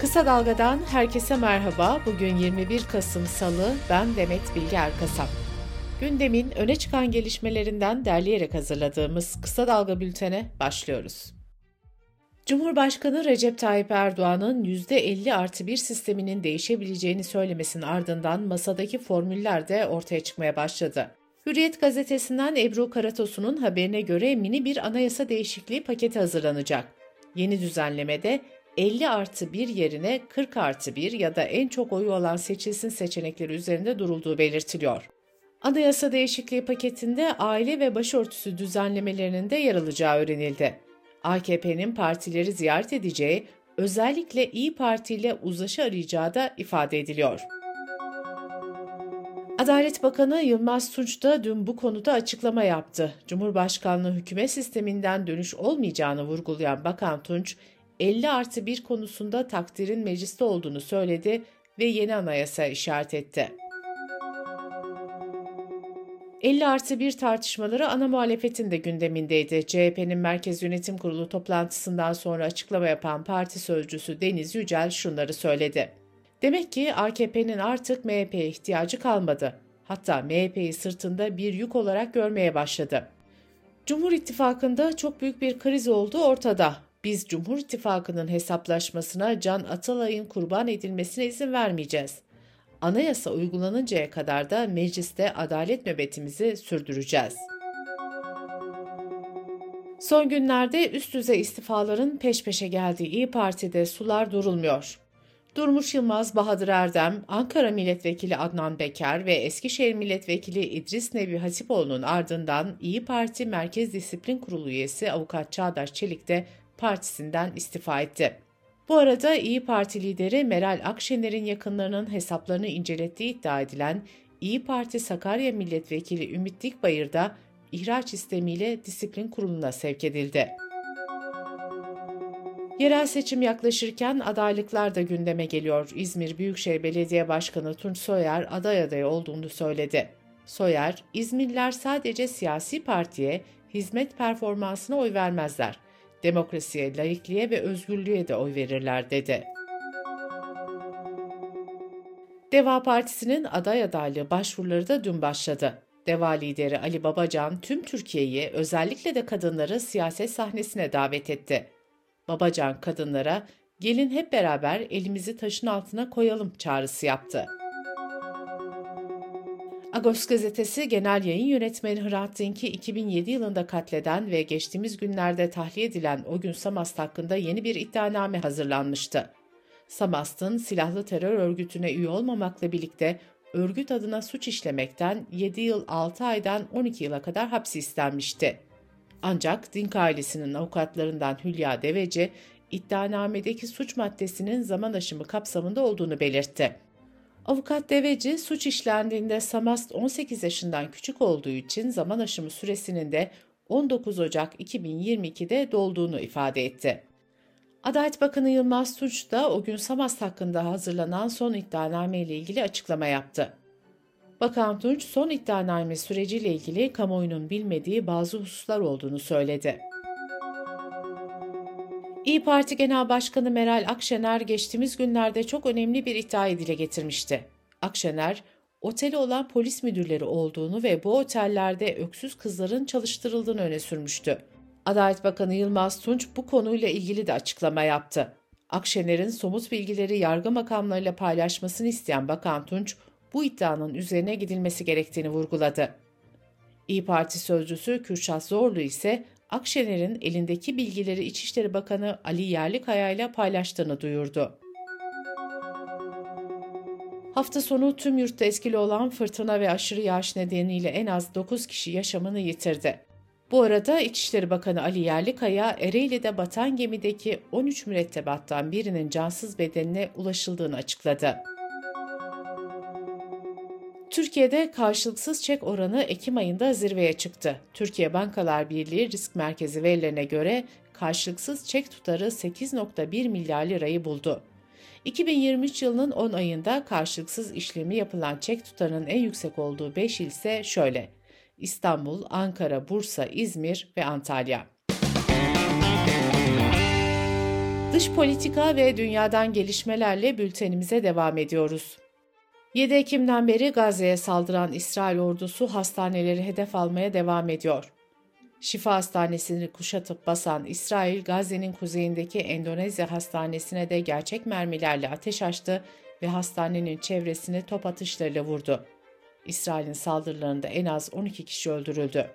Kısa Dalga'dan herkese merhaba. Bugün 21 Kasım Salı. Ben Demet Bilge Erkasap. Gündemin öne çıkan gelişmelerinden derleyerek hazırladığımız Kısa Dalga bültene başlıyoruz. Cumhurbaşkanı Recep Tayyip Erdoğan'ın %50 artı 1 sisteminin değişebileceğini söylemesinin ardından masadaki formüller de ortaya çıkmaya başladı. Hürriyet gazetesinden Ebru Karatosu'nun haberine göre mini bir anayasa değişikliği paketi hazırlanacak. Yeni düzenlemede 50 artı 1 yerine 40 artı 1 ya da en çok oyu olan seçilsin seçenekleri üzerinde durulduğu belirtiliyor. Anayasa değişikliği paketinde aile ve başörtüsü düzenlemelerinin de yer alacağı öğrenildi. AKP'nin partileri ziyaret edeceği, özellikle İyi Parti ile uzlaşı arayacağı da ifade ediliyor. Adalet Bakanı Yılmaz Tunç da dün bu konuda açıklama yaptı. Cumhurbaşkanlığı hükümet sisteminden dönüş olmayacağını vurgulayan Bakan Tunç, 50 artı 1 konusunda takdirin mecliste olduğunu söyledi ve yeni anayasa işaret etti. 50 artı 1 tartışmaları ana muhalefetin de gündemindeydi. CHP'nin Merkez Yönetim Kurulu toplantısından sonra açıklama yapan parti sözcüsü Deniz Yücel şunları söyledi. Demek ki AKP'nin artık MHP'ye ihtiyacı kalmadı. Hatta MHP'yi sırtında bir yük olarak görmeye başladı. Cumhur İttifakı'nda çok büyük bir kriz olduğu ortada. Biz Cumhur İttifakı'nın hesaplaşmasına Can Atalay'ın kurban edilmesine izin vermeyeceğiz. Anayasa uygulanıncaya kadar da mecliste adalet nöbetimizi sürdüreceğiz. Son günlerde üst düzey istifaların peş peşe geldiği İyi Parti'de sular durulmuyor. Durmuş Yılmaz, Bahadır Erdem, Ankara Milletvekili Adnan Beker ve Eskişehir Milletvekili İdris Nevi Hatipoğlu'nun ardından İyi Parti Merkez Disiplin Kurulu üyesi Avukat Çağdaş Çelik de partisinden istifa etti. Bu arada İyi Parti lideri Meral Akşener'in yakınlarının hesaplarını incelettiği iddia edilen İyi Parti Sakarya Milletvekili Ümit Dikbayır da ihraç istemiyle disiplin kuruluna sevk edildi. Yerel seçim yaklaşırken adaylıklar da gündeme geliyor. İzmir Büyükşehir Belediye Başkanı Tunç Soyer aday adayı olduğunu söyledi. Soyer, İzmirliler sadece siyasi partiye, hizmet performansına oy vermezler demokrasiye, laikliğe ve özgürlüğe de oy verirler dedi. Deva Partisi'nin aday adaylığı başvuruları da dün başladı. Deva lideri Ali Babacan tüm Türkiye'yi özellikle de kadınları siyaset sahnesine davet etti. Babacan kadınlara gelin hep beraber elimizi taşın altına koyalım çağrısı yaptı. Agos gazetesi genel yayın yönetmeni Hrant Dink'i 2007 yılında katleden ve geçtiğimiz günlerde tahliye edilen o gün Samast hakkında yeni bir iddianame hazırlanmıştı. Samast'ın silahlı terör örgütüne üye olmamakla birlikte örgüt adına suç işlemekten 7 yıl 6 aydan 12 yıla kadar hapsi istenmişti. Ancak Dink ailesinin avukatlarından Hülya Deveci, iddianamedeki suç maddesinin zaman aşımı kapsamında olduğunu belirtti. Avukat Deveci suç işlendiğinde Samast 18 yaşından küçük olduğu için zaman aşımı süresinin de 19 Ocak 2022'de dolduğunu ifade etti. Adalet Bakanı Yılmaz Tunç da o gün Samast hakkında hazırlanan son iddianame ile ilgili açıklama yaptı. Bakan Tunç son iddianame süreciyle ilgili kamuoyunun bilmediği bazı hususlar olduğunu söyledi. İyi Parti Genel Başkanı Meral Akşener geçtiğimiz günlerde çok önemli bir iddiayı dile getirmişti. Akşener, oteli olan polis müdürleri olduğunu ve bu otellerde öksüz kızların çalıştırıldığını öne sürmüştü. Adalet Bakanı Yılmaz Tunç bu konuyla ilgili de açıklama yaptı. Akşener'in somut bilgileri yargı makamlarıyla paylaşmasını isteyen Bakan Tunç, bu iddianın üzerine gidilmesi gerektiğini vurguladı. İyi Parti sözcüsü Kürşat Zorlu ise Akşener'in elindeki bilgileri İçişleri Bakanı Ali Yerlikaya ile paylaştığını duyurdu. Hafta sonu tüm yurtta etkili olan fırtına ve aşırı yağış nedeniyle en az 9 kişi yaşamını yitirdi. Bu arada İçişleri Bakanı Ali Yerlikaya, Ereğli'de batan gemideki 13 mürettebattan birinin cansız bedenine ulaşıldığını açıkladı. Türkiye'de karşılıksız çek oranı Ekim ayında zirveye çıktı. Türkiye Bankalar Birliği Risk Merkezi verilerine göre karşılıksız çek tutarı 8.1 milyar lirayı buldu. 2023 yılının 10 ayında karşılıksız işlemi yapılan çek tutarının en yüksek olduğu 5 il ise şöyle: İstanbul, Ankara, Bursa, İzmir ve Antalya. Dış politika ve dünyadan gelişmelerle bültenimize devam ediyoruz. 7 Ekim'den beri Gazze'ye saldıran İsrail ordusu hastaneleri hedef almaya devam ediyor. Şifa hastanesini kuşatıp basan İsrail, Gazze'nin kuzeyindeki Endonezya hastanesine de gerçek mermilerle ateş açtı ve hastanenin çevresini top atışlarıyla vurdu. İsrail'in saldırılarında en az 12 kişi öldürüldü.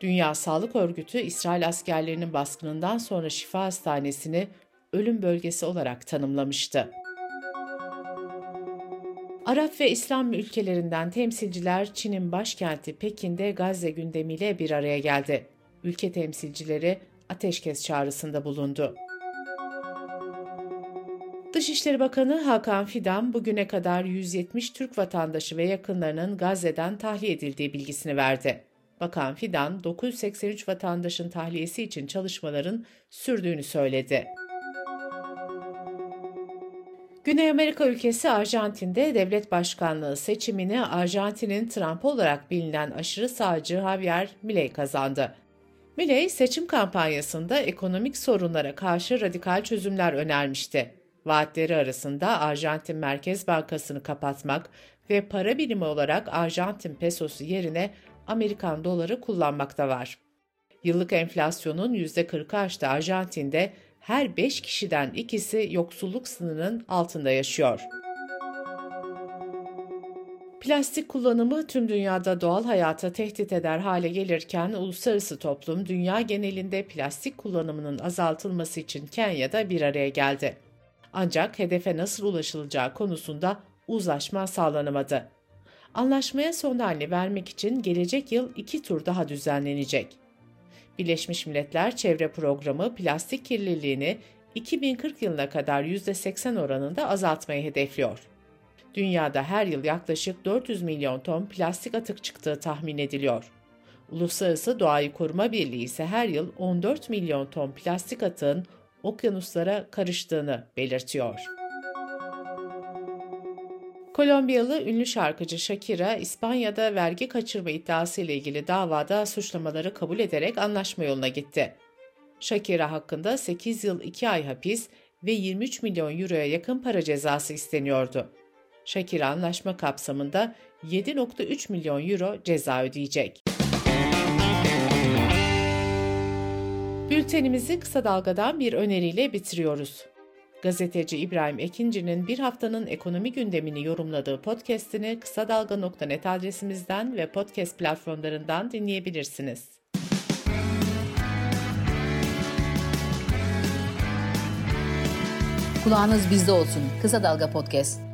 Dünya Sağlık Örgütü, İsrail askerlerinin baskınından sonra şifa hastanesini ölüm bölgesi olarak tanımlamıştı. Arap ve İslam ülkelerinden temsilciler Çin'in başkenti Pekin'de Gazze gündemiyle bir araya geldi. Ülke temsilcileri ateşkes çağrısında bulundu. Dışişleri Bakanı Hakan Fidan bugüne kadar 170 Türk vatandaşı ve yakınlarının Gazze'den tahliye edildiği bilgisini verdi. Bakan Fidan 983 vatandaşın tahliyesi için çalışmaların sürdüğünü söyledi. Güney Amerika ülkesi Arjantin'de devlet başkanlığı seçimini Arjantin'in Trump olarak bilinen aşırı sağcı Javier Milei kazandı. Milei seçim kampanyasında ekonomik sorunlara karşı radikal çözümler önermişti. Vaatleri arasında Arjantin Merkez Bankası'nı kapatmak ve para birimi olarak Arjantin pesosu yerine Amerikan doları kullanmakta var. Yıllık enflasyonun %40'ı aştı Arjantin'de her 5 kişiden ikisi yoksulluk sınırının altında yaşıyor. Plastik kullanımı tüm dünyada doğal hayata tehdit eder hale gelirken uluslararası toplum dünya genelinde plastik kullanımının azaltılması için Kenya'da bir araya geldi. Ancak hedefe nasıl ulaşılacağı konusunda uzlaşma sağlanamadı. Anlaşmaya son halini vermek için gelecek yıl iki tur daha düzenlenecek. Birleşmiş Milletler Çevre Programı plastik kirliliğini 2040 yılına kadar %80 oranında azaltmayı hedefliyor. Dünyada her yıl yaklaşık 400 milyon ton plastik atık çıktığı tahmin ediliyor. Uluslararası Doğayı Koruma Birliği ise her yıl 14 milyon ton plastik atığın okyanuslara karıştığını belirtiyor. Kolombiyalı ünlü şarkıcı Shakira, İspanya'da vergi kaçırma iddiası ile ilgili davada suçlamaları kabul ederek anlaşma yoluna gitti. Shakira hakkında 8 yıl 2 ay hapis ve 23 milyon euroya yakın para cezası isteniyordu. Shakira anlaşma kapsamında 7.3 milyon euro ceza ödeyecek. Bültenimizi kısa dalgadan bir öneriyle bitiriyoruz. Gazeteci İbrahim Ekinci'nin bir haftanın ekonomi gündemini yorumladığı podcast'ini kısa dalga.net adresimizden ve podcast platformlarından dinleyebilirsiniz. Kulağınız bizde olsun. Kısa Dalga Podcast.